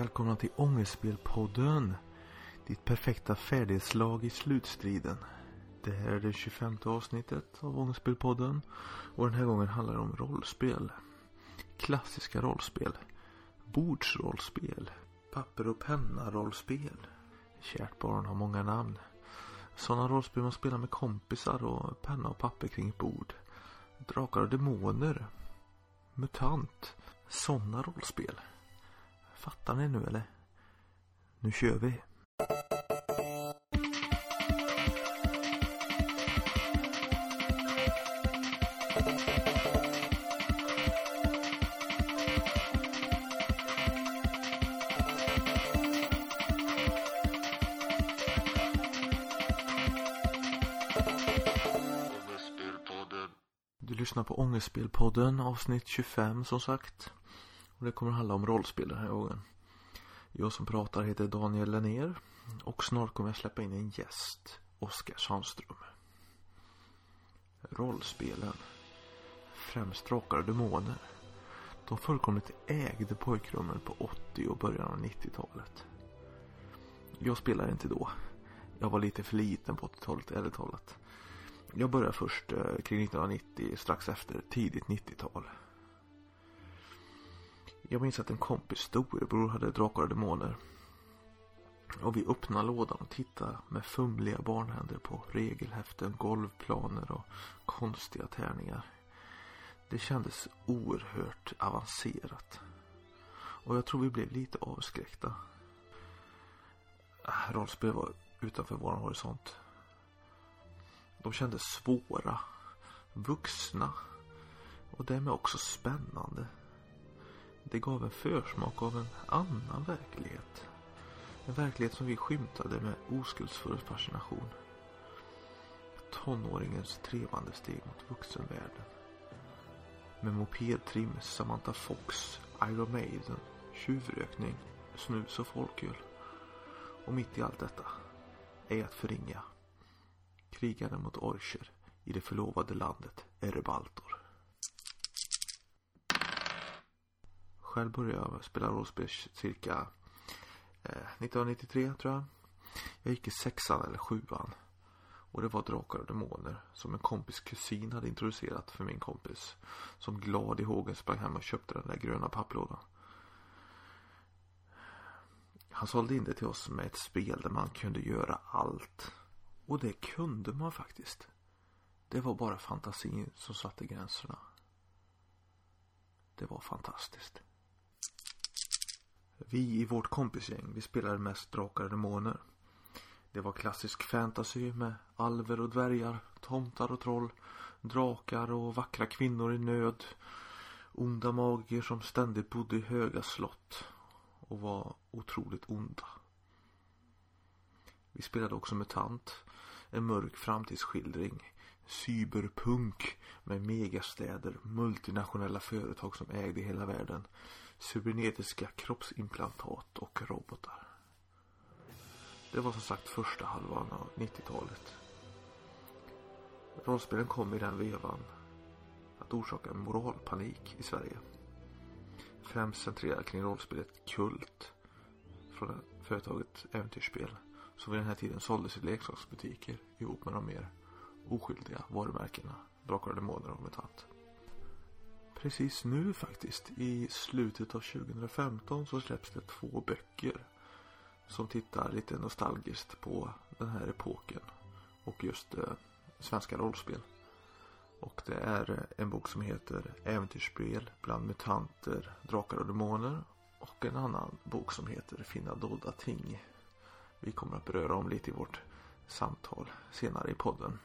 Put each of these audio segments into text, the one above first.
välkomna till Ångestspelpodden. Ditt perfekta färdighetslag i slutstriden. Det här är det 25 avsnittet av Ångestspelpodden. Och den här gången handlar det om rollspel. Klassiska rollspel. Bordsrollspel. Papper och penna rollspel. Kärt barn har många namn. Sådana rollspel man spelar med kompisar och penna och papper kring ett bord. Drakar och demoner. Mutant. Sådana rollspel. Fattar ni nu eller? Nu kör vi. Du lyssnar på Ångestspelpodden avsnitt 25 som sagt. Och det kommer att handla om rollspel den här gången. Jag som pratar heter Daniel Lenner och snart kommer jag släppa in en gäst, Oskar Sandström. Rollspelen, främst Drakar och Demoner, de fullkomligt ägde pojkrummen på 80 och början av 90-talet. Jag spelade inte då. Jag var lite för liten på 80-talet, ärligt talat. Jag började först eh, kring 1990, strax efter tidigt 90-tal. Jag minns att en kompis storebror hade Drakar och Demoner. Och vi öppnade lådan och tittade med fumliga barnhänder på regelhäften, golvplaner och konstiga tärningar. Det kändes oerhört avancerat. Och jag tror vi blev lite avskräckta. Ah, Rollspel var utanför vår horisont. De kändes svåra, vuxna och därmed också spännande. Det gav en försmak av en annan verklighet. En verklighet som vi skymtade med oskuldsfull fascination. Tonåringens trevande steg mot vuxenvärlden. Med mopedtrim, Samantha Fox, Iron Maiden, tjuvrökning, snus och folköl. Och mitt i allt detta är att förringa krigaren mot orcher i det förlovade landet Erebaltor. Själv började jag spela rollspel cirka eh, 1993 tror jag. Jag gick i sexan eller sjuan. Och det var Drakar och Demoner som en kompis kusin hade introducerat för min kompis. Som glad i hågen sprang hem och köpte den där gröna papplådan. Han sålde in det till oss med ett spel där man kunde göra allt. Och det kunde man faktiskt. Det var bara fantasin som satte gränserna. Det var fantastiskt. Vi i vårt kompisgäng, vi spelade mest Drakar och Demoner. Det var klassisk fantasy med alver och dvärgar, tomtar och troll, drakar och vackra kvinnor i nöd. Onda magier som ständigt bodde i höga slott och var otroligt onda. Vi spelade också MUTANT, en mörk framtidsskildring. Cyberpunk med megastäder, multinationella företag som ägde hela världen cybernetiska kroppsimplantat och robotar. Det var som sagt första halvan av 90-talet. Rollspelen kom i den vevan att orsaka moralpanik i Sverige. Främst centrerad kring rollspelet Kult från företaget Äventyrsspel som vid den här tiden såldes i leksaksbutiker ihop med de mer oskyldiga varumärkena Drakar och Demoner och Mutant precis nu faktiskt. I slutet av 2015 så släpps det två böcker. Som tittar lite nostalgiskt på den här epoken. Och just eh, svenska rollspel. Och det är en bok som heter Äventyrsspel bland mutanter, drakar och demoner. Och en annan bok som heter Finna dolda ting. Vi kommer att beröra om lite i vårt samtal senare i podden.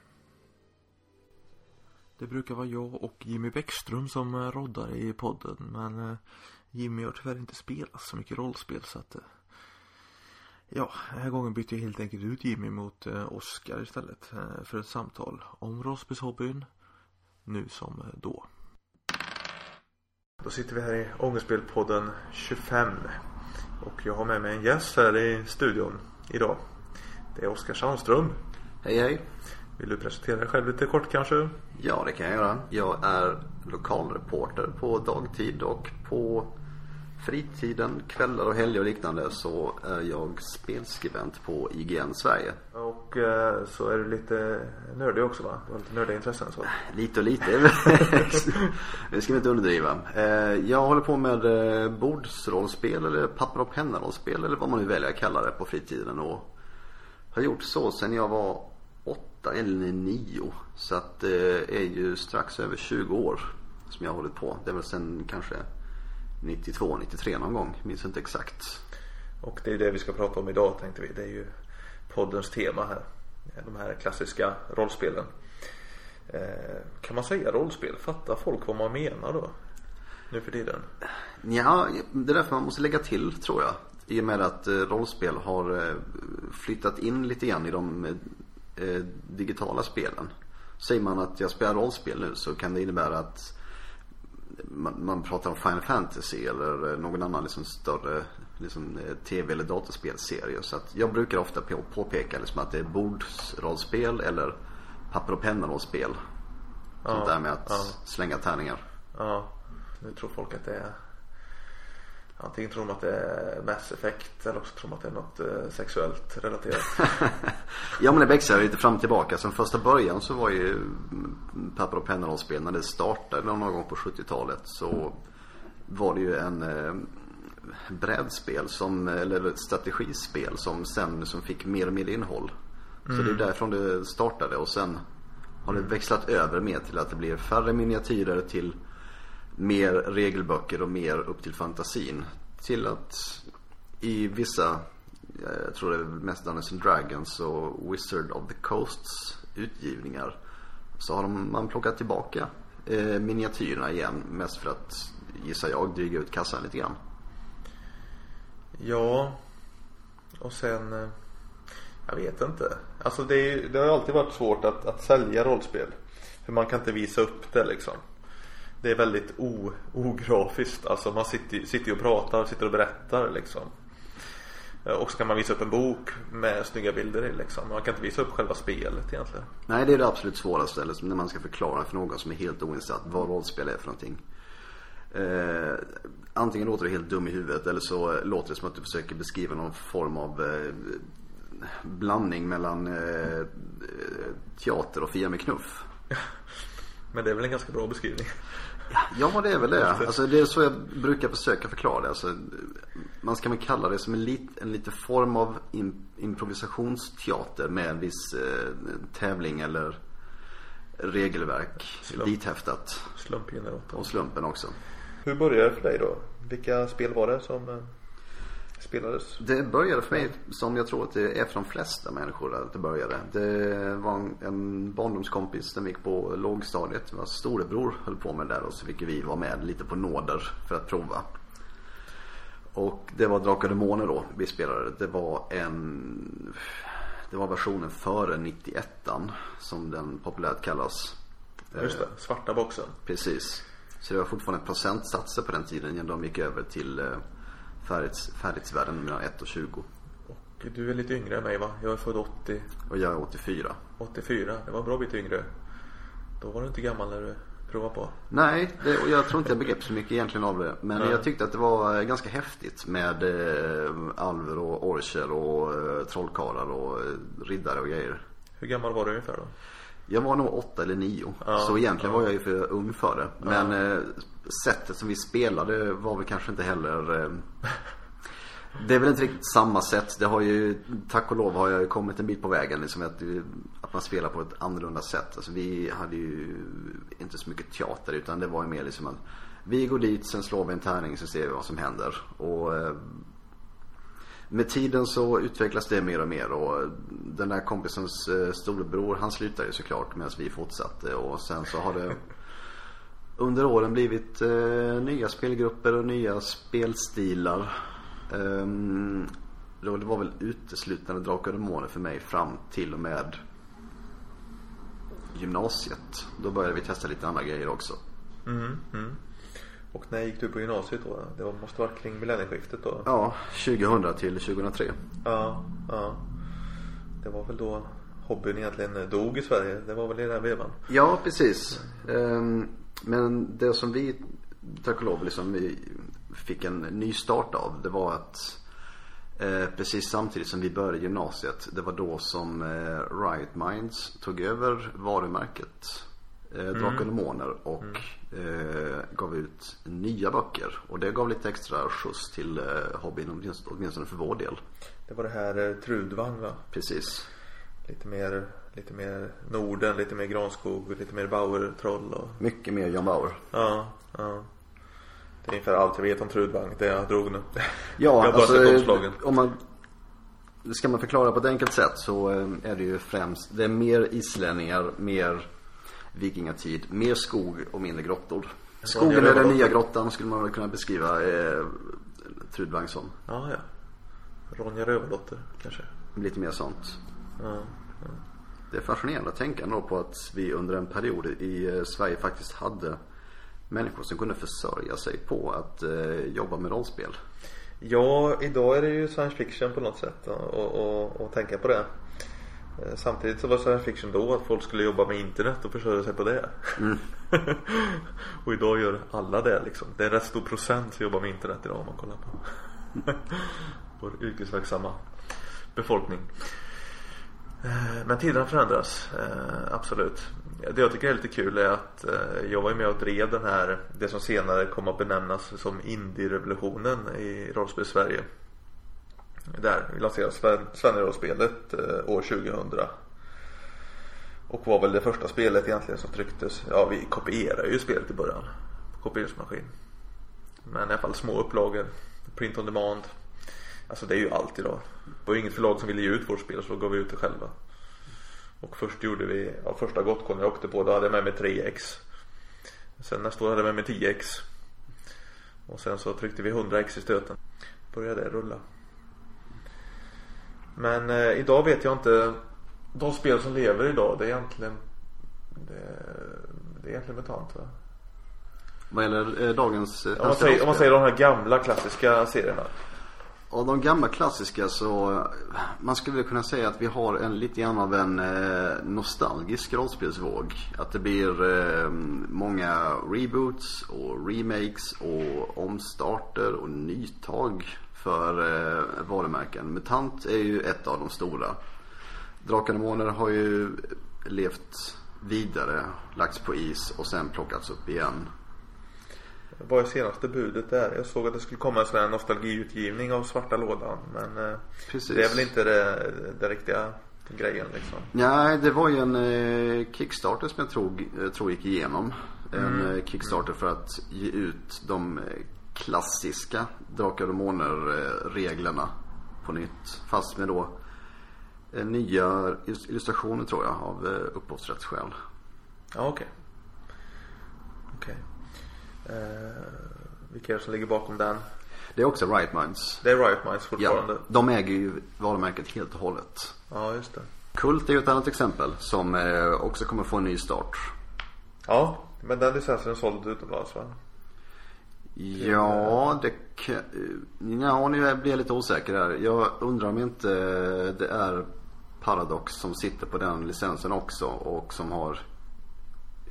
Det brukar vara jag och Jimmy Bäckström som eh, roddar i podden. Men eh, Jimmy har tyvärr inte spelat så mycket rollspel så att eh, Ja, den här gången bytte jag helt enkelt ut Jimmy mot Oskar istället för ett samtal om rollspelshobbyn. Nu som då. Då sitter vi här i Ångestspelpodden 25. Och jag har med mig en gäst här i studion idag. Det är Oskar Sandström. Hej hej. Vill du presentera dig själv lite kort kanske? Ja, det kan jag göra. Jag är lokalreporter på dagtid och på fritiden, kvällar och helger och liknande så är jag spelskribent på IGN Sverige. Och eh, så är du lite nördig också va? Du har lite nördiga intressen så. Lite och lite, det ska vi inte underdriva. Eh, jag håller på med eh, bordsrollspel eller papper och penna-rollspel eller vad man nu väljer att kalla det på fritiden och har gjort så sedan jag var åtta eller nio. Så att det är ju strax över 20 år som jag har hållit på. Det är väl sen kanske 92, 93 någon gång. Minns inte exakt. Och det är det vi ska prata om idag tänkte vi. Det är ju poddens tema här. De här klassiska rollspelen. Eh, kan man säga rollspel? Fattar folk vad man menar då? Nu för tiden? Ja, det är därför man måste lägga till tror jag. I och med att eh, rollspel har eh, flyttat in lite grann i de digitala spelen. Säger man att jag spelar rollspel nu så kan det innebära att man, man pratar om Final Fantasy eller eh, någon annan liksom större liksom, eh, tv eller datorspelserie. Så att jag brukar ofta på, påpeka liksom att det är bordsrollspel eller papper och penna-rollspel. Ja, Sånt där med att ja. slänga tärningar. Ja, nu tror folk att det är Antingen tror de att det är Mass Effect eller också tror de att det är något eh, sexuellt relaterat. ja men det växlar lite fram och tillbaka. Sen första början så var ju papper och penna-rollspel när det startade någon gång på 70-talet så var det ju en eh, brädspel som, eller strategispel som sen som fick mer och mer innehåll. Mm. Så det är mm. därifrån det startade och sen har det växlat över mer till att det blir färre miniatyrer till mer regelböcker och mer upp till fantasin. Till att i vissa, jag tror det är mest Dungeons and Dragons och Wizard of the Coasts utgivningar. Så har de, man plockat tillbaka eh, miniatyrerna igen. Mest för att, gissar jag, dryga ut kassan lite grann. Ja, och sen eh, jag vet inte. Alltså det, är, det har alltid varit svårt att, att sälja rollspel. För man kan inte visa upp det liksom det är väldigt o, ografiskt. Alltså man sitter, sitter och pratar, sitter och berättar liksom. Eh, och så kan man visa upp en bok med snygga bilder i liksom. Man kan inte visa upp själva spelet egentligen. Nej det är det absolut svåraste. Eller när man ska förklara för någon som är helt oinsatt vad rollspel är för någonting. Eh, antingen låter det helt dum i huvudet eller så låter det som att du försöker beskriva någon form av eh, blandning mellan eh, teater och Fia med knuff. Men det är väl en ganska bra beskrivning. Ja, det är väl det. Alltså, det är så jag brukar försöka förklara det. Alltså, man ska väl kalla det som en, lit, en lite form av in, improvisationsteater med en viss eh, tävling eller regelverk Slump. dithäftat. Slumpgenerator. Och slumpen också. Hur började det för dig då? Vilka spel var det som eh, spelades? Det började för mig som jag tror att det är för de flesta människor att det började. Det var en, en barndomskompis vi gick på lågstadiet. Vad storebror höll på med där och så fick vi vara med lite på nåder för att prova. Och det var Drakar och Demoner då vi spelade. Det var en Det var versionen före 91 som den populärt kallas. Just det, svarta boxen. Precis. Så det var fortfarande procentsatser på den tiden innan de gick över till eh, färdighets, färdighetsvärden mellan 1 och 20. Och du är lite yngre än mig va? Jag är född 80. Och jag är 84. 84, det var en bra bit yngre. Då var du inte gammal när du provade på. Nej, det, och jag tror inte jag begrep så mycket egentligen av det. Men Nej. jag tyckte att det var ganska häftigt med eh, alver och orcher och eh, trollkarlar och eh, riddare och grejer. Hur gammal var du ungefär då? Jag var nog åtta eller nio. Ja, så egentligen ja. var jag ju för ung för det. Men ja sättet som vi spelade var väl kanske inte heller eh, Det är väl inte riktigt samma sätt. Det har ju, tack och lov har jag ju kommit en bit på vägen liksom att, att man spelar på ett annorlunda sätt. Alltså vi hade ju inte så mycket teater utan det var ju mer liksom att vi går dit, sen slår vi en tärning så ser vi vad som händer. Och eh, med tiden så utvecklas det mer och mer och den där kompisens eh, storebror han slutade ju såklart medan vi fortsatte och sen så har det under åren blivit eh, nya spelgrupper och nya spelstilar. Um, det var väl uteslutande Drakar och Demoner för mig fram till och med gymnasiet. Då började vi testa lite andra grejer också. Mm, mm. Och när gick du på gymnasiet då? Det måste varit kring millennieskiftet då? Ja, 2000 till 2003. Ja, ja. Det var väl då hobbyn egentligen dog i Sverige. Det var väl i den vevan? Ja, precis. Um, men det som vi, tack och lov, liksom vi fick en ny start av. Det var att eh, precis samtidigt som vi började gymnasiet. Det var då som eh, Riot Minds tog över varumärket eh, Drakar och Demoner och eh, gav ut nya böcker. Och det gav lite extra skjuts till eh, hobbyn, åtminstone- för vår del. Det var det här eh, Trudvang va? Precis. Lite mer, lite mer Norden, lite mer Granskog, lite mer Bauer-troll och Mycket mer John Bauer. Ja, ja. Det är ungefär allt jag vet om Trudvang, det jag drog nu. Ja, jag bara alltså om man Ska man förklara på ett enkelt sätt så eh, är det ju främst Det är mer islänningar, mer vikingatid, mer skog och mindre grottor. Skogen är den nya grottan skulle man kunna beskriva eh, Trudvang som. Ja, ja. Ronja Rövardotter kanske. Lite mer sånt. Ja. Det är fascinerande att tänka ändå på att vi under en period i eh, Sverige faktiskt hade människor som kunde försörja sig på att eh, jobba med rollspel. Ja, idag är det ju science fiction på något sätt och, och, och, tänka på det. Eh, Samtidigt så var science fiction då att folk skulle jobba med internet och försörja sig på det. och idag gör alla det liksom. Det är en rätt stor procent som jobbar med internet idag om man kollar på vår yrkesverksamma befolkning. Eh, men tiderna förändras, eh, absolut. Det jag tycker är lite kul är att eh, jag var ju med och drev den här, det som senare kom att benämnas som indie-revolutionen i rollspel Sverige. Där vi lanserade Svennerollspelet år 2000. Och var väl det första spelet egentligen som trycktes. Ja, vi kopierade ju spelet i början. På kopieringsmaskin. Men i alla fall små upplagor. Print on demand. Alltså det är ju allt idag. Det var ju inget förlag som ville ge ut vårt spel så då gav vi ut det själva. Och först gjorde vi, ja första Gotcon jag åkte på då hade jag med mig 3x. Sen nästa år hade jag med mig 10x. Och sen så tryckte vi 100x i stöten. Började det rulla. Men eh, idag vet jag inte. De spel som lever idag det är egentligen det, det är egentligen MUTANT va? Vad gäller eh, dagens eh, Om man, säger, om man säger de här gamla klassiska serierna. Av de gamla klassiska så, man skulle kunna säga att vi har en lite grann av en eh, nostalgisk rollspelsvåg. Att det blir eh, många reboots och remakes och omstarter och nytag för eh, varumärken. Mutant är ju ett av de stora. Drakar och Demoner har ju levt vidare, lagts på is och sen plockats upp igen. Vad är senaste budet där? Jag såg att det skulle komma en sån här nostalgiutgivning av Svarta Lådan. Men eh, Precis. det är väl inte det, det riktiga grejen liksom. Nej, det var ju en eh, Kickstarter som jag tror, eh, tror gick igenom. En eh, Kickstarter för att ge ut de eh, klassiska Drakar och Måner-reglerna på nytt. Fast med då eh, nya illus- illustrationer tror jag av eh, upphovsrättsskäl. Ja okej. Okej. Eh, vilka är det som ligger bakom den? Det är också Riot Minds. Det är Riot Minds Ja, fortfarande. de äger ju varumärket helt och hållet. Ja, just det. Kult är ju ett annat exempel som eh, också kommer få en ny start. Ja, men den licensen är såld utomlands va? Ja, det kan... Ja, nu blir jag lite osäker här. Jag undrar om inte det är Paradox som sitter på den licensen också och som har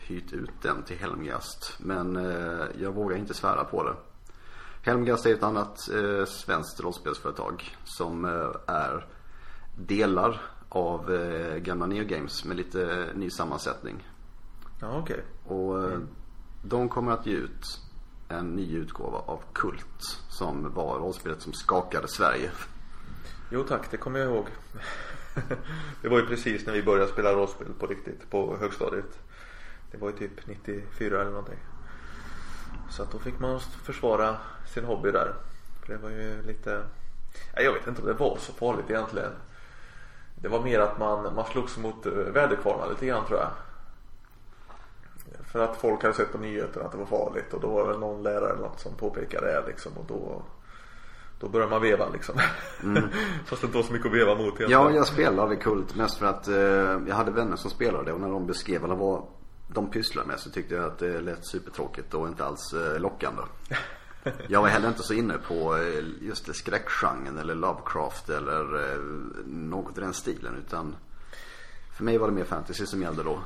hyrt ut den till Helmgast. Men eh, jag vågar inte svära på det. Helmgast är ett annat eh, svenskt rollspelsföretag som eh, är delar av eh, gamla Neo Games med lite ny sammansättning. Ja, okej. Och eh, de kommer att ge ut en ny utgåva av Kult. Som var rollspelet som skakade Sverige. Jo tack, det kommer jag ihåg. det var ju precis när vi började spela rollspel på riktigt på högstadiet. Det var ju typ 94 eller någonting. Så att då fick man försvara sin hobby där. För det var ju lite, jag vet inte om det var så farligt egentligen. Det var mer att man, man slogs mot eh, väderkvarnar lite grann tror jag. För att folk hade sett på nyheterna att det var farligt och då var det någon lärare eller något som påpekade det liksom och då då börjar man veva liksom. Fast det inte var så mycket att veva mot egentligen. Ja, jag spelade Kult mest för att eh, jag hade vänner som spelade och när de beskrev alla vad de pysslar med så tyckte jag att det lät supertråkigt och inte alls eh, lockande. Jag var heller inte så inne på eh, just skräckgenren eller Lovecraft eller eh, något i den stilen utan för mig var det mer fantasy som gällde då.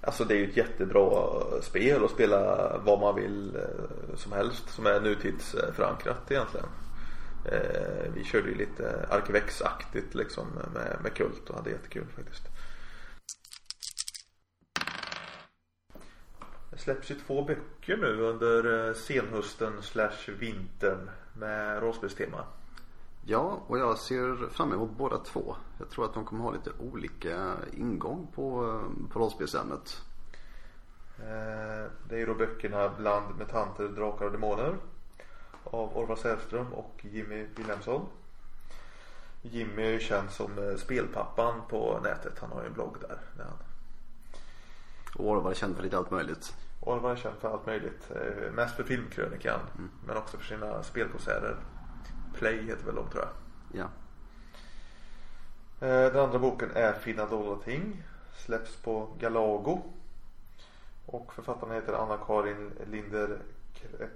Alltså det är ju ett jättebra spel att spela vad man vill som helst som är nutidsförankrat egentligen. Vi körde ju lite Arkivex-aktigt liksom med, med Kult och hade jättekul faktiskt. Släpps ju två böcker nu under eh, senhösten slash vintern med rollspelstema. Ja, och jag ser fram emot båda två. Jag tror att de kommer ha lite olika ingång på, på rollspelsämnet. Eh, det är ju då böckerna Bland mutanter, drakar och demoner av Orvar Sällström och Jimmy Wilhelmsson. Jimmy är ju känd som eh, spelpappan på nätet. Han har ju en blogg där. där han... Och Orvar är känd för lite allt möjligt. Orvar är känd för allt möjligt. Eh, mest för filmkrönikan. Mm. Men också för sina spelkonserter. Play heter väl de tror jag. Ja. Den andra boken är Finna dolda ting. Släpps på Galago. Och författarna heter Anna-Karin Linder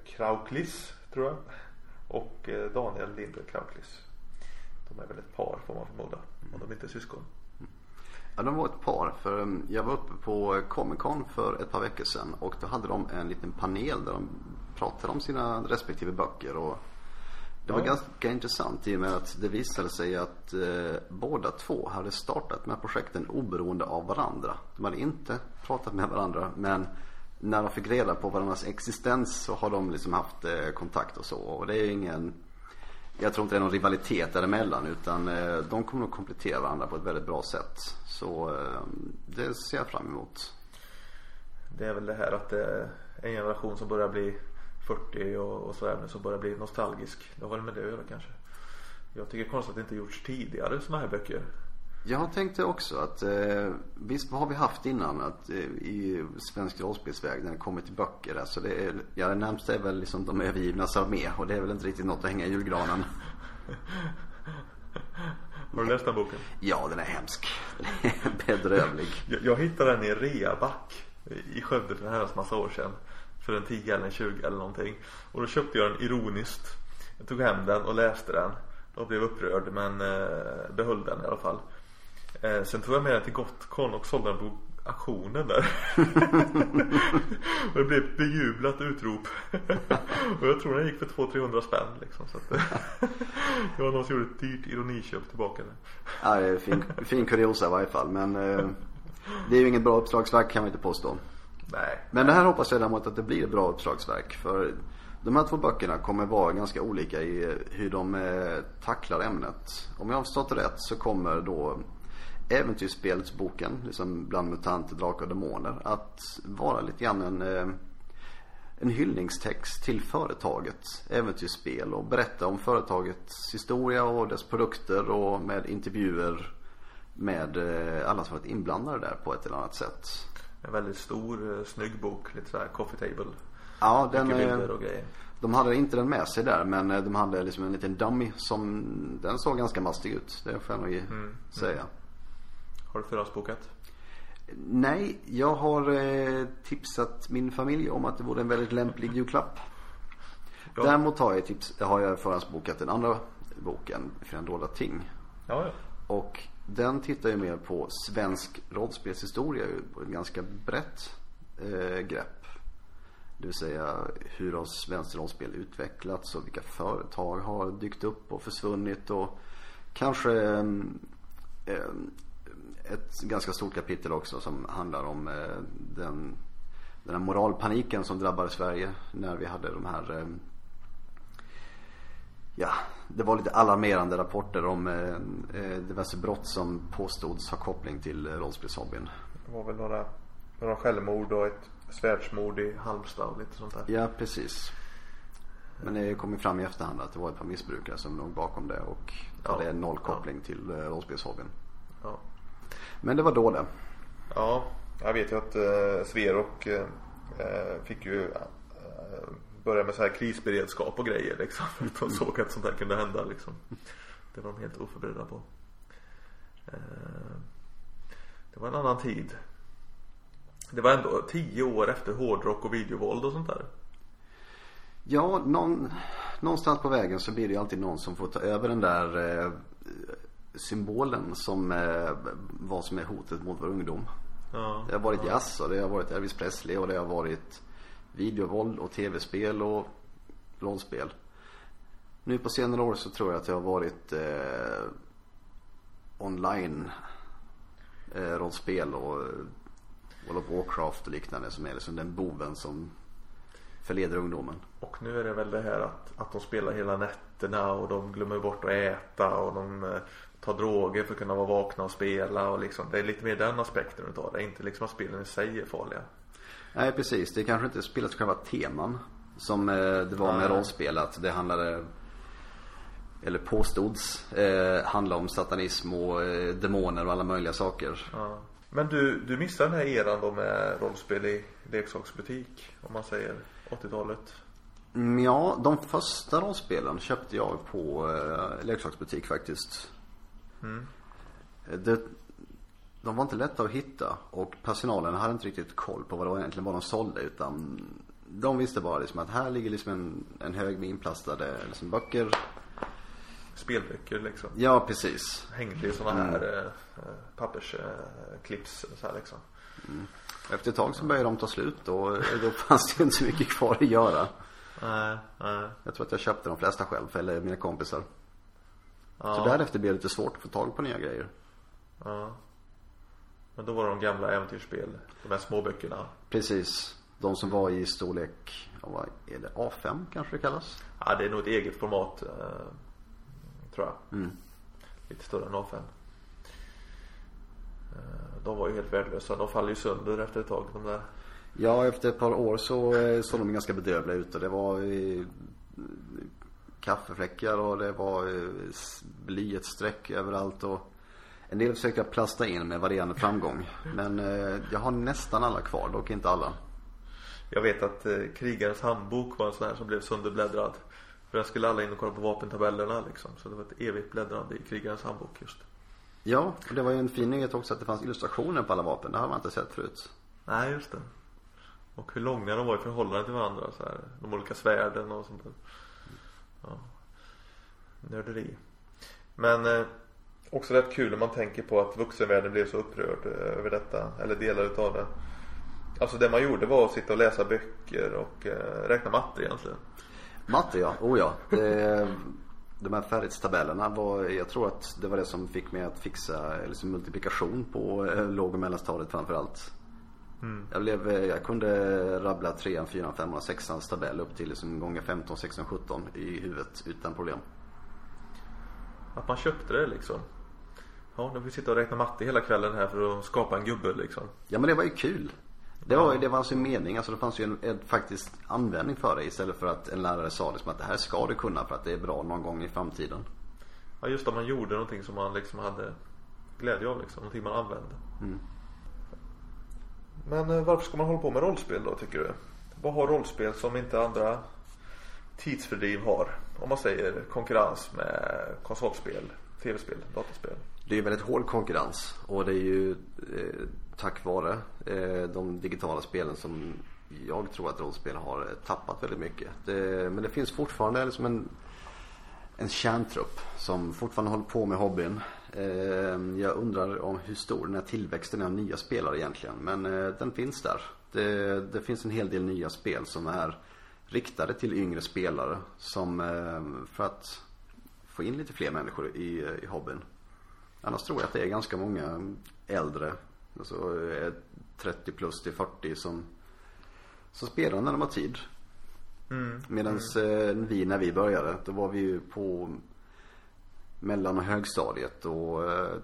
Krauklis tror jag. Och eh, Daniel Linder Krauklis. De är väl ett par får man förmoda. Om de inte är syskon. Ja, de var ett par. För um, jag var uppe på Comic Con för ett par veckor sedan och då hade de en liten panel där de pratade om sina respektive böcker. Och det var ja. ganska intressant i och med att det visade sig att eh, båda två hade startat med projekten oberoende av varandra. De hade inte pratat med varandra men när de fick reda på varandras existens så har de liksom haft eh, kontakt och så. Och det är ingen, jag tror inte det är någon rivalitet däremellan utan eh, de kommer nog komplettera varandra på ett väldigt bra sätt. Så eh, det ser jag fram emot. Det är väl det här att det är en generation som börjar bli 40 och, och sådär nu som börjar bli nostalgisk. Det har väl med det att göra kanske. Jag tycker konstigt att det inte gjorts tidigare sådana här böcker. Jag tänkte också att eh, visst vad har vi haft innan att, eh, i svensk rollspelsväg när det kommer till böcker. Alltså det, är, ja, det närmsta är väl liksom de övergivnas armé och det är väl inte riktigt något att hänga i julgranen. Har du läst den boken? Ja, den är hemsk. Bedrövlig. Jag, jag hittade den i reaback i Skövde för en herrans massa år sedan. För en 10 eller en 20 eller någonting. Och då köpte jag den ironiskt. Jag tog hem den och läste den. Och blev upprörd men eh, behöll den i alla fall. Eh, sen tog jag med den till Gotcon och sålde den på auktionen där. och det blev ett bejublat utrop. och jag tror den gick för 200-300 spänn liksom. Så att det var någon som gjorde ett dyrt ironiköp tillbaka den. Ja, det är fin, fin kuriosa i varje fall. Men eh, det är ju inget bra uppslagsverk kan man inte påstå. Nej. Men det här hoppas jag däremot att det blir ett bra uppslagsverk. För de här två böckerna kommer vara ganska olika i hur de eh, tacklar ämnet. Om jag har förstått det rätt så kommer då äventyrsspelsboken, liksom bland mutanter, drakar och demoner, att vara lite grann en, eh, en hyllningstext till företaget, äventyrsspel och berätta om företagets historia och dess produkter och med intervjuer med eh, alla som varit inblandade där på ett eller annat sätt. En väldigt stor, eh, snygg bok, lite såhär coffee table. Ja, den bilder och grejer. De hade inte den med sig där men de hade liksom en liten dummy som, den såg ganska mastig ut. Det får jag nog mm. säga. Mm. Har du förhandsbokat? Nej, jag har eh, tipsat min familj om att det vore en väldigt lämplig julklapp. Ja. Däremot har jag, tips, har jag förhandsbokat den andra boken, Fina ting. Ja, ja. Och den tittar ju mer på svensk rollspelshistoria på ett ganska brett eh, grepp. Det vill säga hur har svenskt rollspel utvecklats och vilka företag har dykt upp och försvunnit och kanske eh, ett ganska stort kapitel också som handlar om eh, den, den här moralpaniken som drabbade Sverige när vi hade de här eh, Ja, det var lite alarmerande rapporter om eh, diverse brott som påstods ha koppling till rollspelshobbyn. Det var väl några, några självmord och ett svärdsmord i Halmstad och lite sånt där. Ja, precis. Men det kom ju fram i efterhand att det var ett par missbrukare som låg bakom det och ja. hade noll koppling ja. till rollspelshobbyn. Ja. Men det var då det. Ja, jag vet ju att eh, Sverok eh, fick ju eh, börja med så här krisberedskap och grejer liksom. För att de såg att sånt här kunde hända liksom. Det var de helt oförberedda på. Eh, det var en annan tid. Det var ändå tio år efter hårdrock och videovåld och sånt där. Ja, någon, någonstans på vägen så blir det ju alltid någon som får ta över den där eh, symbolen som eh, vad som är hotet mot vår ungdom. Ja, det har varit ja. jazz och det har varit Elvis Presley och det har varit videovåld och tv-spel och rollspel. Nu på senare år så tror jag att det har varit eh, online eh, rollspel och eh, World of Warcraft och liknande som är liksom den boven som förleder ungdomen. Och nu är det väl det här att, att de spelar hela nätterna och de glömmer bort att äta och de tar droger för att kunna vara vakna och spela och liksom det är lite mer den aspekten utav det. Inte liksom att spelen i sig är farliga. Nej precis, det kanske inte spelets själva teman som eh, det var med rollspel att det handlade eller påstods eh, handla om satanism och eh, demoner och alla möjliga saker. Ja. Men du, du missade den här eran då med rollspel i leksaksbutik om man säger 80-talet? Mm, ja, de första rollspelen köpte jag på eh, leksaksbutik faktiskt. Mm. Det, de var inte lätta att hitta och personalen hade inte riktigt koll på vad det var egentligen vad de sålde utan de visste bara liksom att här ligger liksom en, en hög med inplastade liksom böcker. Spelböcker liksom. Ja, precis. Hängde i sådana mm. här äh, pappersklipps äh, så här liksom. Mm. Efter ett tag så började de ta slut och då fanns det inte så mycket kvar att göra. Nej, nej. Jag tror att jag köpte de flesta själv, eller mina kompisar. Ja. Så därefter blev det lite svårt att få tag på nya grejer. Ja. Men då var det de gamla äventyrsspel, de här små böckerna. Precis. De som var i storlek, vad är det, A5 kanske det kallas? Ja, det är nog ett eget format. Eh, tror jag. Mm. Lite större än A5. Eh, de var ju helt värdelösa. De faller ju sönder efter ett tag de där. Ja, efter ett par år så eh, såg de ganska bedrövliga ut och det var kaffefläckar och det var blyertsstreck överallt och en del försökte jag plasta in med varierande framgång. Men eh, jag har nästan alla kvar, dock inte alla. Jag vet att eh, krigarens handbok var en sån här som blev sönderbläddrad. För där skulle alla in och kolla på vapentabellerna liksom. Så det var ett evigt bläddrande i krigarens handbok just. Ja, och det var ju en fin nyhet också att det fanns illustrationer på alla vapen. Det har man inte sett förut. Nej, just det. Och hur långa de var i förhållande till varandra så här. De olika svärden och sånt där. Ja. Nörderi. Men eh, också rätt kul när man tänker på att vuxenvärlden blev så upprörd eh, över detta. Eller delar utav det. Alltså det man gjorde var att sitta och läsa böcker och eh, räkna matte egentligen. Matte ja, oh ja. Det, de här färdighetstabellerna var, jag tror att det var det som fick mig att fixa liksom multiplikation på eh, låg och mellanstadiet framförallt. Mm. Jag, blev, eh, jag kunde rabbla 3, 4, 5 och 6 tabell upp till liksom gånger 15, 16, 17 i huvudet utan problem. Att man köpte det liksom. Ja, nu får vi sitta och räkna matte hela kvällen här för att skapa en gubbe liksom. Ja men det var ju kul. Det var, det var alltså en mening, alltså det fanns ju en, en faktisk användning för det istället för att en lärare sa liksom att det här ska du kunna för att det är bra någon gång i framtiden. Ja just att man gjorde någonting som man liksom hade glädje av liksom, någonting man använde. Mm. Men eh, varför ska man hålla på med rollspel då tycker du? Vad har rollspel som inte andra tidsfördriv har? Om man säger konkurrens med konsolspel, tv-spel, dataspel. Det är väldigt hård konkurrens och det är ju eh, tack vare eh, de digitala spelen som jag tror att rollspel har eh, tappat väldigt mycket. Det, men det finns fortfarande liksom en, en kärntrupp som fortfarande håller på med hobbyn. Eh, jag undrar om hur stor den här tillväxten är av nya spelare egentligen. Men eh, den finns där. Det, det, finns en hel del nya spel som är riktade till yngre spelare. Som eh, för att få in lite fler människor i, i hobbyn. Annars tror jag att det är ganska många äldre, alltså 30 eh, plus till 40 som, som spelar när de har tid. Mm. Medan mm. vi när vi började, då var vi ju på mellan och högstadiet och eh,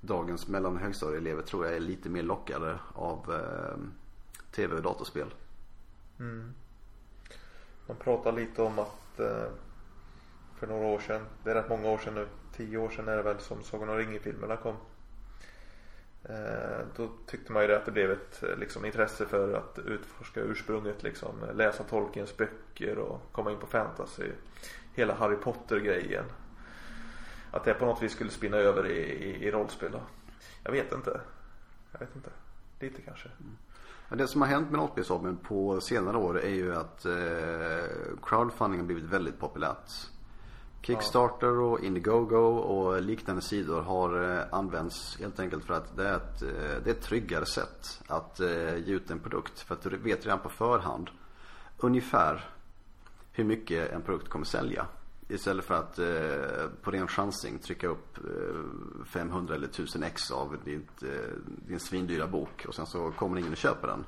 dagens mellan och högstadieelever tror jag är lite mer lockade av eh, tv och datorspel. Mm. Man pratar lite om att eh, för några år sedan, det är rätt många år sedan nu, tio år sedan är det väl som Sagan om ringen-filmerna kom. Eh, då tyckte man ju det att det blev ett eh, liksom, intresse för att utforska ursprunget liksom. Läsa Tolkiens böcker och komma in på fantasy. Hela Harry Potter-grejen. Att det på något vis skulle spinna över i, i, i rollspel då. Jag vet inte. Jag vet inte. Lite kanske. Mm. Det som har hänt med rollspelshobbyn på senare år är ju att eh, crowdfunding har blivit väldigt populärt. Kickstarter och Indiegogo och liknande sidor har eh, använts helt enkelt för att det är ett, eh, det är ett tryggare sätt att eh, ge ut en produkt. För att du vet redan på förhand ungefär hur mycket en produkt kommer sälja. Istället för att på ren chansning trycka upp 500 eller 1000 ex av ditt, din svindyra bok och sen så kommer ingen och köper den.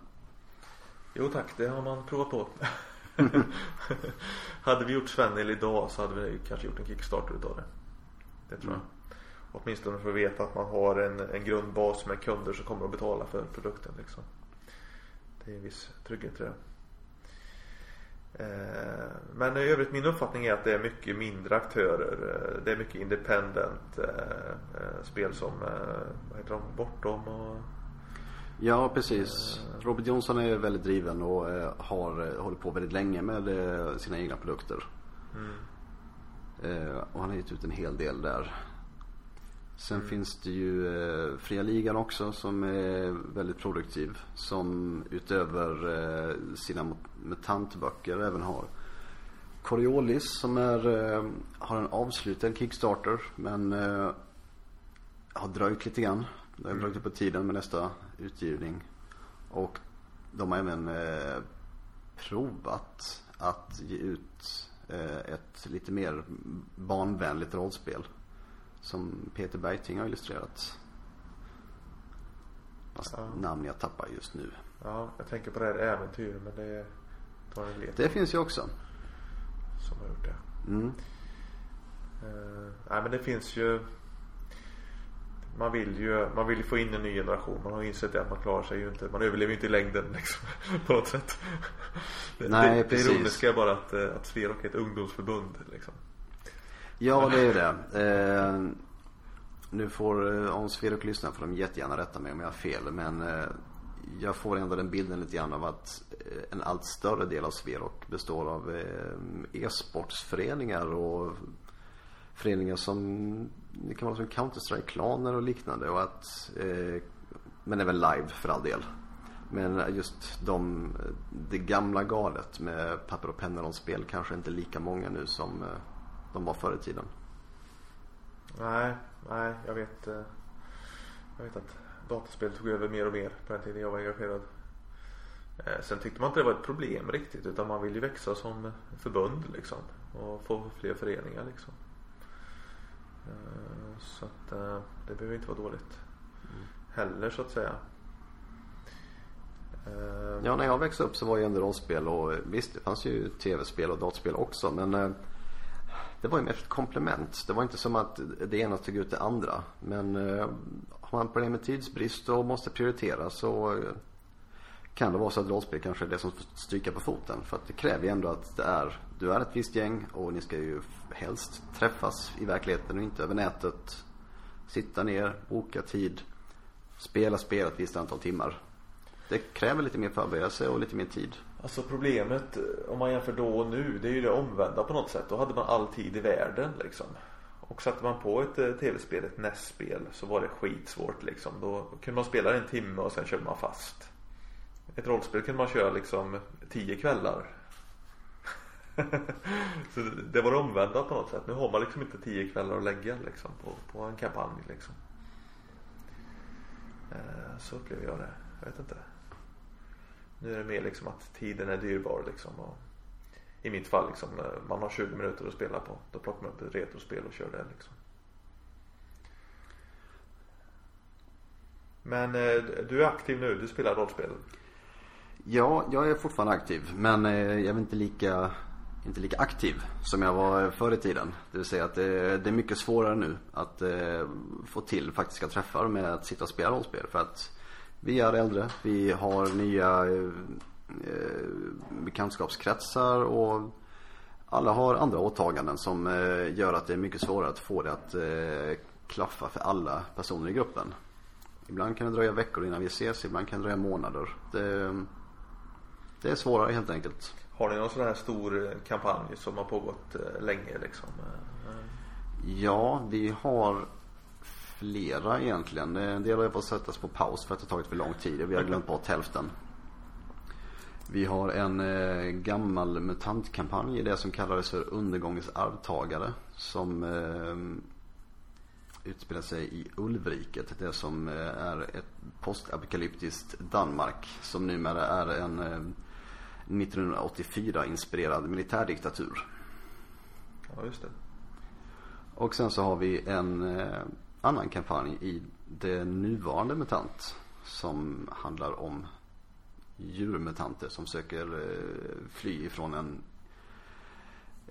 Jo tack, det har man provat på. hade vi gjort Svennel idag så hade vi kanske gjort en Kickstarter utav det. Det tror jag. Mm. Åtminstone för att veta att man har en, en grundbas med kunder som kommer att betala för produkten liksom. Det är en viss trygghet i det. Eh, men i övrigt min uppfattning är att det är mycket mindre aktörer. Eh, det är mycket independent eh, spel som, vad heter de, Bortom och Ja precis. Robert Johnson är väldigt driven och har hållit på väldigt länge med sina egna produkter. Mm. Och han har gett ut en hel del där. Sen mm. finns det ju Fria Ligan också som är väldigt produktiv. Som utöver sina mutantböcker även har Coriolis som är, har en avslutad Kickstarter men har dröjt lite grann. Det har dragit ut på tiden med nästa utgivning. Och de har även eh, provat att ge ut eh, ett lite mer barnvänligt rollspel. Som Peter Bergting har illustrerat. Fast ja. namn jag tappar just nu. Ja, jag tänker på det här äventyret men det tar en Det finns ju också. Som har gjort det. Mm. Uh, nej men det finns ju man vill ju man vill få in en ny generation. Man har insett att man klarar sig ju inte. Man överlever ju inte i längden liksom, på något sätt. Nej, det, precis. det ironiska är bara att, eh, att Sverok är ett ungdomsförbund liksom. Ja, det är ju det. Eh, nu får, eh, om Sverok lyssnar får de jättegärna rätta mig om jag har fel. Men eh, jag får ändå den bilden lite grann av att eh, en allt större del av Sverok består av eh, e-sportsföreningar och föreningar som det kan vara som Counter-Strike-klaner och liknande och att eh, men även live för all del. Men just de, det gamla galet med papper och penna-spel kanske inte lika många nu som eh, de var förr i tiden. Nej, nej jag vet eh, Jag vet att dataspel tog över mer och mer på den tiden jag var engagerad. Eh, sen tyckte man inte det var ett problem riktigt utan man vill ju växa som förbund liksom och få fler föreningar liksom. Eh, så att det behöver inte vara dåligt mm. heller så att säga. Ja, när jag växte upp så var ju ändå rollspel och visst det fanns ju tv-spel och dataspel också men det var ju mer ett komplement. Det var inte som att det ena tog ut det andra. Men eh, har man problem med tidsbrist och måste prioritera så eh, kan det vara så att rollspel kanske är det som får stryka på foten. För att det kräver ju ändå att det är, du är ett visst gäng och ni ska ju helst träffas i verkligheten och inte över nätet. Sitta ner, boka tid, spela spel ett visst antal timmar. Det kräver lite mer förberedelse och lite mer tid. Alltså problemet eh, om man jämför då och nu det är ju det omvända på något sätt. Då hade man all tid i världen liksom. Och satte man på ett eh, tv-spel, ett NES-spel så var det skitsvårt liksom. Då kunde man spela en timme och sen körde man fast. Ett rollspel kunde man köra liksom tio kvällar. så det var det omvända på något sätt. Nu har man liksom inte tio kvällar att lägga liksom på, på en kampanj liksom. Eh, så upplever jag det. Jag vet inte. Nu är det mer liksom att tiden är dyrbar liksom. Och I mitt fall liksom, man har 20 minuter att spela på. Då plockar man upp ett retrospel och kör det liksom. Men eh, du är aktiv nu, du spelar rollspel. Ja, jag är fortfarande aktiv. Men eh, jag är inte lika, inte lika aktiv som jag var eh, förr i tiden. Det vill säga att det, det är mycket svårare nu att få till faktiska träffar med att sitta och spela rollspel. För att vi är äldre, vi har nya eh, bekantskapskretsar och alla har andra åtaganden som eh, gör att det är mycket svårare att få det att eh, klaffa för alla personer i gruppen. Ibland kan det dröja veckor innan vi ses, ibland kan det dröja månader. Det, det är svårare helt enkelt. Har ni någon sån här stor eh, kampanj som har pågått eh, länge liksom? Ja, vi har flera egentligen. En del har fått sättas på paus för att det tagit för lång tid. Vi har glömt bort hälften. Vi har en eh, gammal mutantkampanj i det som kallades för Undergångens arvtagare. Som eh, utspelar sig i Ulvriket. Det som eh, är ett postapokalyptiskt Danmark. Som numera är en eh, 1984 inspirerad militärdiktatur. Ja, just det. Och sen så har vi en eh, annan kampanj i det nuvarande MUTANT. Som handlar om djurmutanter som söker eh, fly ifrån en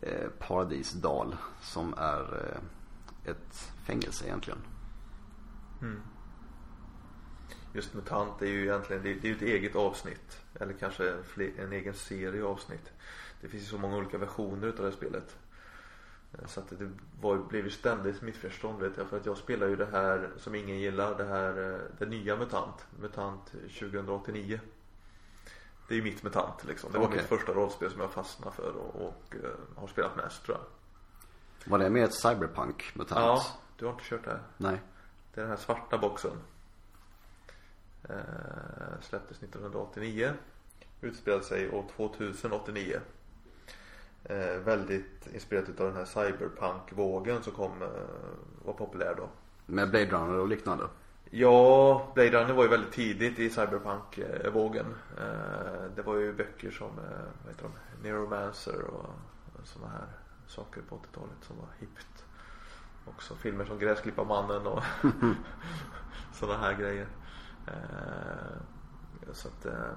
eh, paradisdal som är eh, ett fängelse egentligen. Mm. Just MUTANT är ju egentligen, det är ett eget avsnitt. Eller kanske en egen serie avsnitt. Det finns ju så många olika versioner utav det spelet. Eh, så att det var, blev ju ständigt missförstånd vet jag. För att jag spelar ju det här som ingen gillar. Det här, eh, det nya MUTANT. MUTANT 2089. Det är ju mitt MUTANT liksom. Det var okay. mitt första rollspel som jag fastnade för och, och uh, har spelat mest tror jag. Var det med ett cyberpunk MUTANT? Ja, du har inte kört det? Nej. Det är den här svarta boxen. Uh, släpptes 1989. Utspelade sig år 2089. Eh, väldigt inspirerat av den här cyberpunk-vågen som kom, eh, var populär då. Med Blade Runner och liknande? Ja, Blade Runner var ju väldigt tidigt i cyberpunk-vågen. Eh, det var ju böcker som, eh, vad heter de, Neuromancer och sådana här saker på 80-talet som var hippt. Också filmer som Gräsklipparmannen och sådana här grejer. Eh, så att, eh,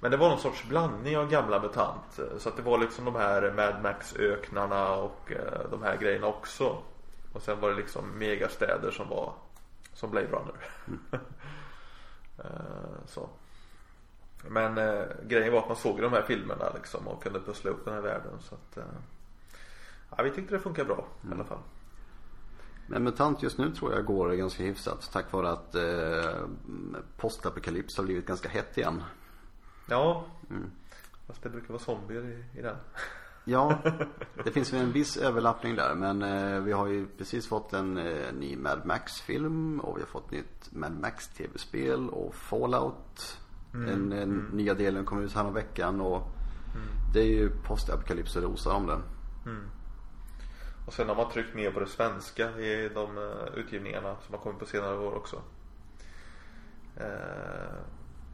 men det var någon sorts blandning av gamla MUTANT. Så att det var liksom de här Mad Max-öknarna och eh, de här grejerna också. Och sen var det liksom megastäder som var som Blade Runner. Mm. så. Men eh, grejen var att man såg de här filmerna liksom och kunde pussla upp den här världen. Så att, eh, ja, vi tyckte det funkar bra mm. i alla fall. Men MUTANT just nu tror jag går ganska hyfsat tack vare att eh, postapokalyps har blivit ganska hett igen. Ja, mm. fast det brukar vara zombier i, i den. Ja, det finns väl en viss överlappning där men eh, vi har ju precis fått en eh, ny Mad Max-film och vi har fått nytt Mad Max-tv-spel och Fallout. Mm. En, en mm. nya delen kom ut här veckan och mm. det är ju postapokalyps och rosar om det. Mm. Och sen har man tryckt mer på det svenska i de uh, utgivningarna som har kommit på senare år också. Uh,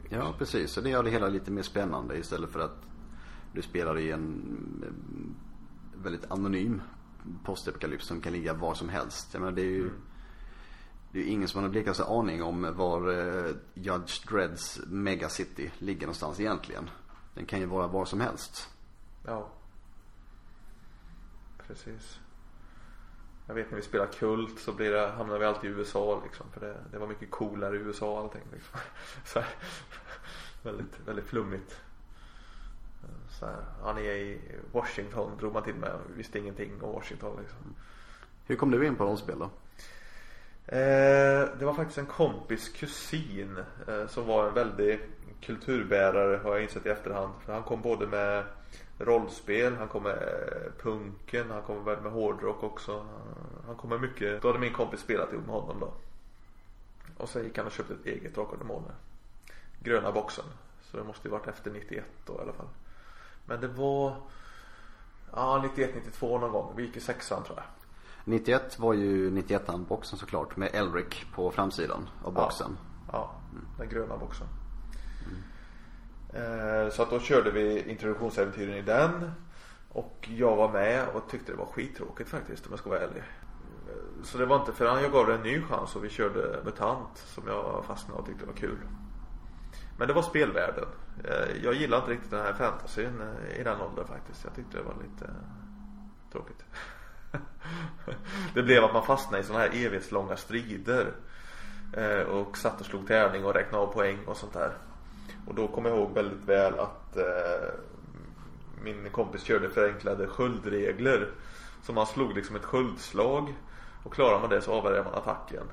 ja precis, och det gör det hela lite mer spännande istället för att du spelar i en eh, väldigt anonym postapokalyps som kan ligga var som helst. Jag menar, det är ju mm. Det är ingen som har den blekaste aning om var Judge Dredds Megacity ligger någonstans egentligen. Den kan ju vara var som helst. Ja. Precis. Jag vet när vi spelar Kult så blir det, hamnar vi alltid i USA liksom. För det, det var mycket coolare i USA allting liksom. Så här, väldigt, väldigt flummigt. Så här, ja, ni är i Washington drog man till med. Visste ingenting om Washington liksom. Hur kom du in på rollspel då? Eh, det var faktiskt en kompis kusin eh, som var en väldig kulturbärare har jag insett i efterhand. För han kom både med rollspel, han kom med punken, han kom med hårdrock också. Han kom med mycket. Då hade min kompis spelat ihop med honom då. Och sen gick han och köpte ett eget Drakar och Demoner. Gröna boxen. Så det måste ju varit efter 91 då i alla fall. Men det var Ja 91, 92 någon gång. Vi gick i sexan tror jag. 91 var ju 91an boxen såklart med Elric på framsidan av boxen. Ja, ja den gröna boxen. Mm. så att då körde vi introduktionsäventyren i den. Och jag var med och tyckte det var skittråkigt faktiskt om jag ska vara ärlig. Eh, så det var inte förrän jag gav det en ny chans och vi körde MUTANT som jag fastnade och tyckte det var kul. Men det var spelvärlden. Eh, jag gillade inte riktigt den här fantasyn i den åldern faktiskt. Jag tyckte det var lite tråkigt. Det blev att man fastnade i sådana här evighetslånga strider. Och satt och slog tärning och räknade av poäng och sånt där. Och då kommer jag ihåg väldigt väl att eh, min kompis körde förenklade sköldregler. Så man slog liksom ett sköldslag och klarar man det så avvärjer man attacken.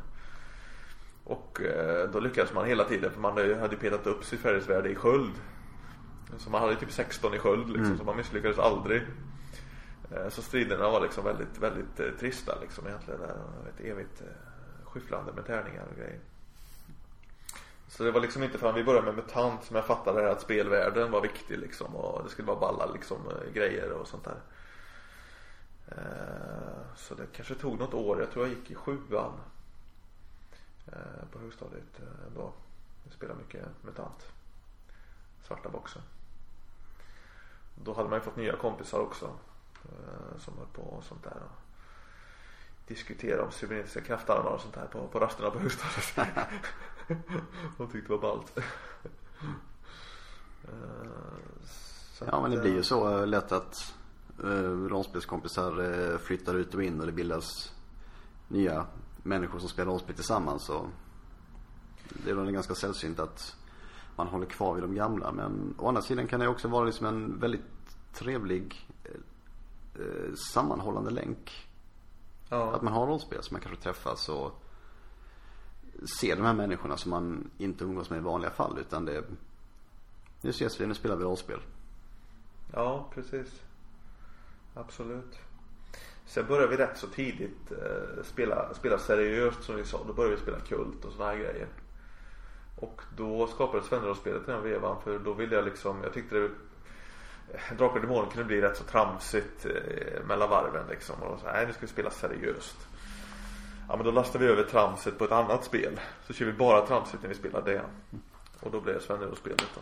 Och eh, då lyckades man hela tiden för man hade petat upp sitt färdighetsvärde i sköld. Så man hade typ 16 i sköld liksom, mm. så man misslyckades aldrig. Eh, så striderna var liksom väldigt, väldigt eh, trista liksom egentligen. Ett evigt eh, skyfflande med tärningar och grejer. Så det var liksom inte förrän vi började med MUTANT som jag fattade att spelvärlden var viktig liksom och det skulle vara balla liksom eh, grejer och sånt där. Eh, så det kanske tog något år. Jag tror jag gick i sjuan. Eh, på högstadiet ändå. Jag spelade mycket MUTANT. Svarta boxen. Då hade man ju fått nya kompisar också. Som höll på och sånt där diskutera om cybernetiska kraftarmar och sånt här på, på rasterna på högstadiet. De tyckte det var ballt. Så ja men det blir ju så eh, lätt att rollspelskompisar flyttar ut och in och det bildas nya människor som spelar rollspel tillsammans. Och det är väl ganska sällsynt att man håller kvar vid de gamla. Men å andra sidan kan det också vara liksom en väldigt trevlig sammanhållande länk Ja. Att man har rollspel så man kanske träffas och Se de här människorna som man inte umgås med i vanliga fall utan det Nu ses vi, nu spelar vi rollspel. Ja, precis. Absolut. Sen började vi rätt så tidigt eh, spela, spela seriöst som vi sa. Då började vi spela kult och sådana här grejer. Och då skapades Vännerrollspelet i den vevan för då ville jag liksom, jag tyckte det eh, Drakar och Demoner kunde bli rätt så tramsigt eh, mellan varven liksom. Och så, nej nu ska vi spela seriöst. Ja men då lastar vi över tramset på ett annat spel. Så kör vi bara tramset när vi spelar det. Och då blev det Sven-spelet då.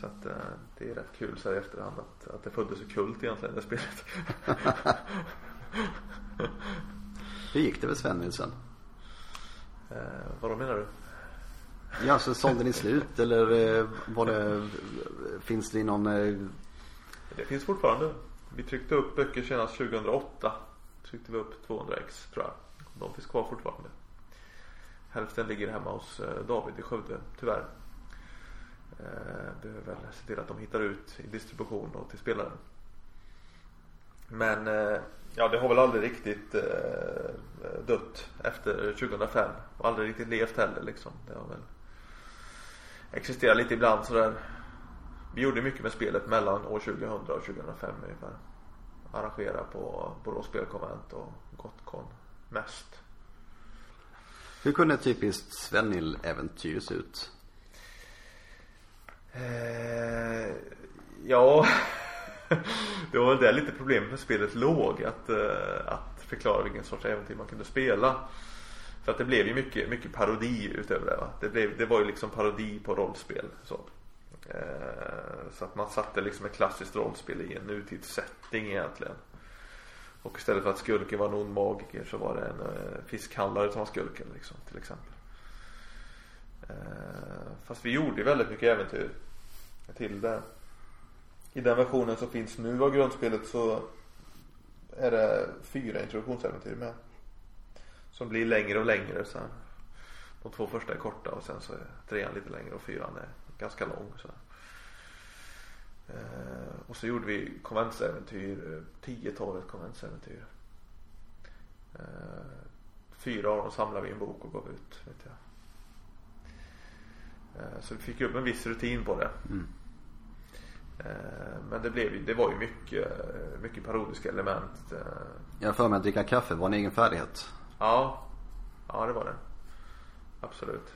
Så att eh, det är rätt kul så här i efterhand att, att det föddes så kult egentligen det spelet. Hur gick det med Sven sen? Eh, vad menar du? Ja, så sålde ni slut eller eh, var det, finns det någon? Eh, det finns fortfarande. Vi tryckte upp böcker senast 2008. Tryckte vi upp 200 ex tror jag. De finns kvar fortfarande. Hälften ligger hemma hos eh, David i Skövde, tyvärr. Eh, behöver väl se till att de hittar ut i distribution och till spelaren. Men eh, ja, det har väl aldrig riktigt dött efter 2005. Och aldrig riktigt levt heller liksom. Det har väl Existerat lite ibland sådär. Vi gjorde mycket med spelet mellan år 2000 och 2005 ungefär. Arrangera på Borås spelkonvent och Gotcon mest. Hur kunde ett typiskt Svennill-äventyr se ut? Eh, ja, det var väl det lite problemet med spelet låg. Att, eh, att förklara vilken sorts äventyr man kunde spela. För att det blev ju mycket, mycket parodi utöver det va. Det, blev, det var ju liksom parodi på rollspel. Så. Eh, så att man satte liksom ett klassiskt rollspel i en nutidssetting egentligen. Och istället för att skurken var en ond magiker så var det en eh, fiskhandlare som var skurken liksom, till exempel. Eh, fast vi gjorde ju väldigt mycket äventyr till det. I den versionen som finns nu av grundspelet så är det fyra introduktionsäventyr med. Som blir längre och längre sen. De två första är korta och sen så är trean lite längre och fyran är ganska lång. Så. Eh, och så gjorde vi konventsäventyr, 10-talet konventsäventyr. Eh, fyra av dem samlade vi i en bok och gav ut. Vet jag. Eh, så vi fick upp en viss rutin på det. Mm. Eh, men det, blev, det var ju mycket, mycket parodiska element. Eh. Jag för mig att dricka kaffe var en egen färdighet. Ja, ja det var det. Absolut.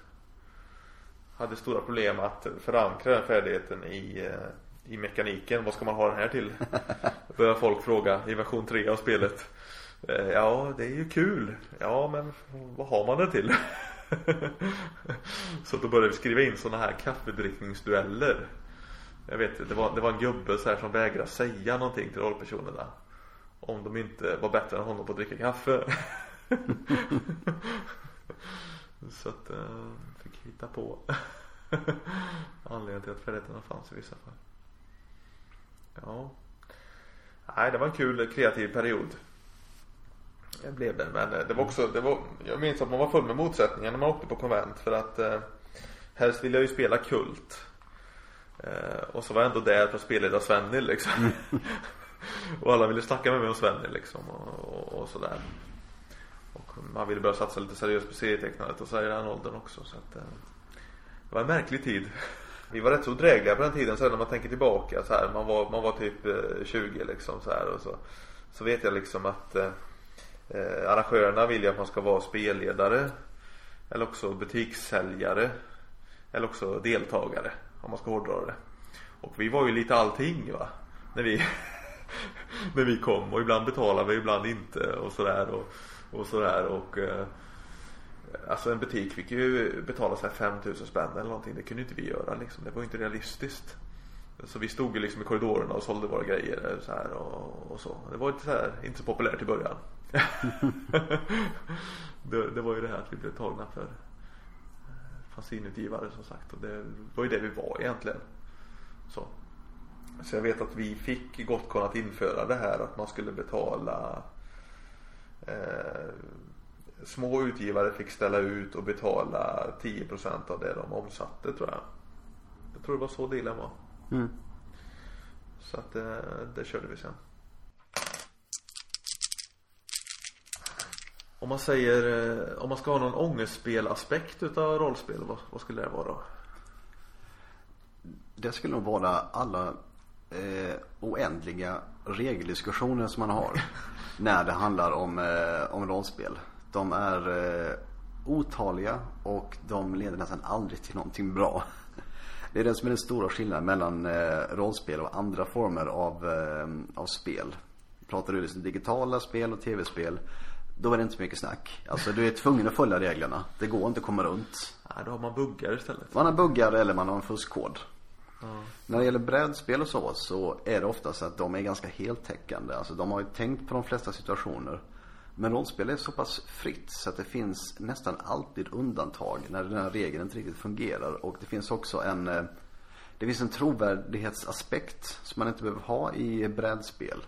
Hade stora problem att förankra den färdigheten i, eh, i mekaniken. Vad ska man ha den här till? Börjar folk fråga i version 3 av spelet. Eh, ja, det är ju kul. Ja, men vad har man det till? så då började vi skriva in sådana här kaffedrickningsdueller. Jag vet, det var, det var en gubbe så här som vägrade säga någonting till rollpersonerna. Om de inte var bättre än honom på att dricka kaffe. så att jag uh, fick hitta på anledningen till att färdigheterna fanns i vissa fall. Ja. Nej, det var en kul kreativ period. Det blev det. Men eh, det var också, det var, jag minns att man var full med motsättningar när man åkte på konvent. För att eh, helst ville jag ju spela kult. Eh, och så var jag ändå där för att spelleda Svenny liksom. och alla ville snacka med mig om Svenny liksom. Och, och, och sådär. Och man ville börja satsa lite seriöst på serietecknandet och så i den åldern också. Så att, eh, det var en märklig tid. Vi var rätt så drägliga på den tiden så när man tänker tillbaka så här. Man var, man var typ eh, 20 liksom så här och så. Så vet jag liksom att eh, eh, arrangörerna vill ju att man ska vara spelledare. Eller också butikssäljare. Eller också deltagare om man ska hårdra det. Och vi var ju lite allting va. När vi, när vi kom och ibland betalade vi, ibland inte och sådär. Och, och sådär och eh, Alltså en butik fick ju betala så här 5000 spänn eller någonting. Det kunde inte vi göra liksom. Det var ju inte realistiskt. Så vi stod ju liksom i korridorerna och sålde våra grejer så här och, och så. Det var inte så här, inte så populärt i början. det, det, var ju det här att vi blev tagna för eh, fanzinutgivare som sagt. Och det var ju det vi var egentligen. Så. Så jag vet att vi fick Gotcon att införa det här att man skulle betala eh, Små utgivare fick ställa ut och betala 10% av det de omsatte tror jag. Jag tror det var så dealen var. Mm. Så att det, eh, det körde vi sen. Om man säger, eh, om man ska ha någon ångestspelaspekt utav rollspel, vad, vad skulle det vara då? Det skulle nog vara alla eh, oändliga regeldiskussioner som man har när det handlar om, eh, om rollspel. De är eh, otaliga och de leder nästan aldrig till någonting bra. Det är det som är den stora skillnaden mellan eh, rollspel och andra former av, eh, av spel. Pratar du liksom digitala spel och tv-spel då är det inte så mycket snack. Alltså du är tvungen att följa reglerna. Det går inte att komma runt. Nej, då har man buggar istället. Man har buggar eller man har en fuskkod. Mm. När det gäller brädspel och så, så är det oftast att de är ganska heltäckande. Alltså de har ju tänkt på de flesta situationer. Men rollspel är så pass fritt så att det finns nästan alltid undantag när den här regeln inte riktigt fungerar. Och det finns också en eh, det finns en trovärdighetsaspekt som man inte behöver ha i brädspel.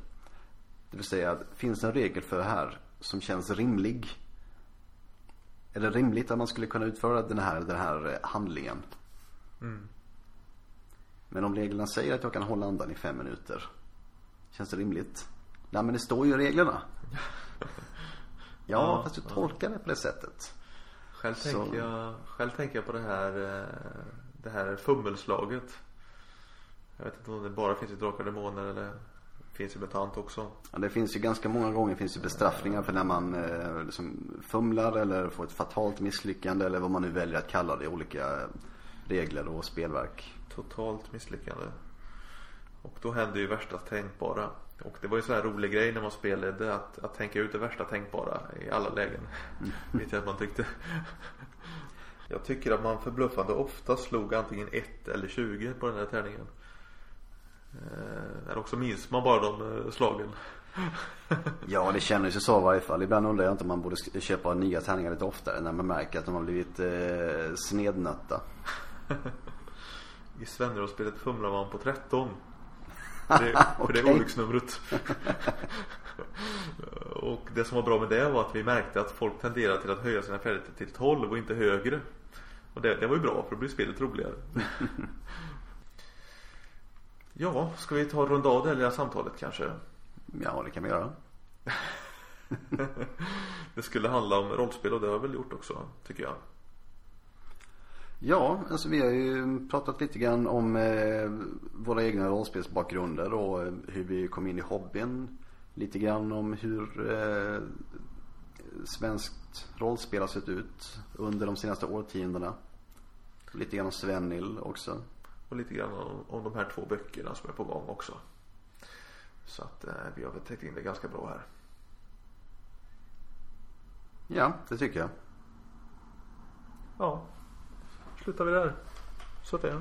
Det vill säga, finns det en regel för det här som känns rimlig? Är det rimligt att man skulle kunna utföra den här, den här eh, handlingen? Mm. Men om reglerna säger att jag kan hålla andan i fem minuter. Känns det rimligt? Nej men det står ju i reglerna. Ja, fast du tolkar det på det sättet. Själv, så... tänker jag, själv tänker jag på det här, eh, det här fummelslaget. Jag vet inte om det bara finns i Drakar Demoner eller finns i MUTANT också. Ja, det finns ju ganska många gånger finns ju bestraffningar för när man eh, liksom fumlar eller får ett fatalt misslyckande eller vad man nu väljer att kalla det i olika regler och spelverk. Totalt misslyckande. Och då händer ju värsta tänkbara. Och det var ju sån här rolig grej när man spelade att, att tänka ut det värsta tänkbara i alla lägen. Mm. Vet jag att man tyckte. Jag tycker att man förbluffande ofta slog antingen 1 eller 20 på den här tärningen. Eh, eller också minns man bara de eh, slagen. ja det känner ju så i varje fall. Ibland undrar jag inte om man borde köpa nya tärningar lite oftare när man märker att de har blivit eh, snednötta. I Svennerås-spelet fumlar man på 13. Det, för det är olycksnumret. och det som var bra med det var att vi märkte att folk tenderade till att höja sina färdigheter till 12 och inte högre. Och det, det var ju bra för då blir spelet roligare. ja, ska vi ta runda av det här lilla samtalet kanske? Ja, det kan vi göra. det skulle handla om rollspel och det har jag väl gjort också, tycker jag. Ja, alltså vi har ju pratat lite grann om eh, våra egna rollspelsbakgrunder och eh, hur vi kom in i hobbyn. Lite grann om hur eh, svenskt rollspel har sett ut under de senaste årtiondena. Lite grann om Svennil också. Och lite grann om, om de här två böckerna som är på gång också. Så att eh, vi har väl täckt in det ganska bra här. Ja, det tycker jag. Ja slutar vi där. Så att det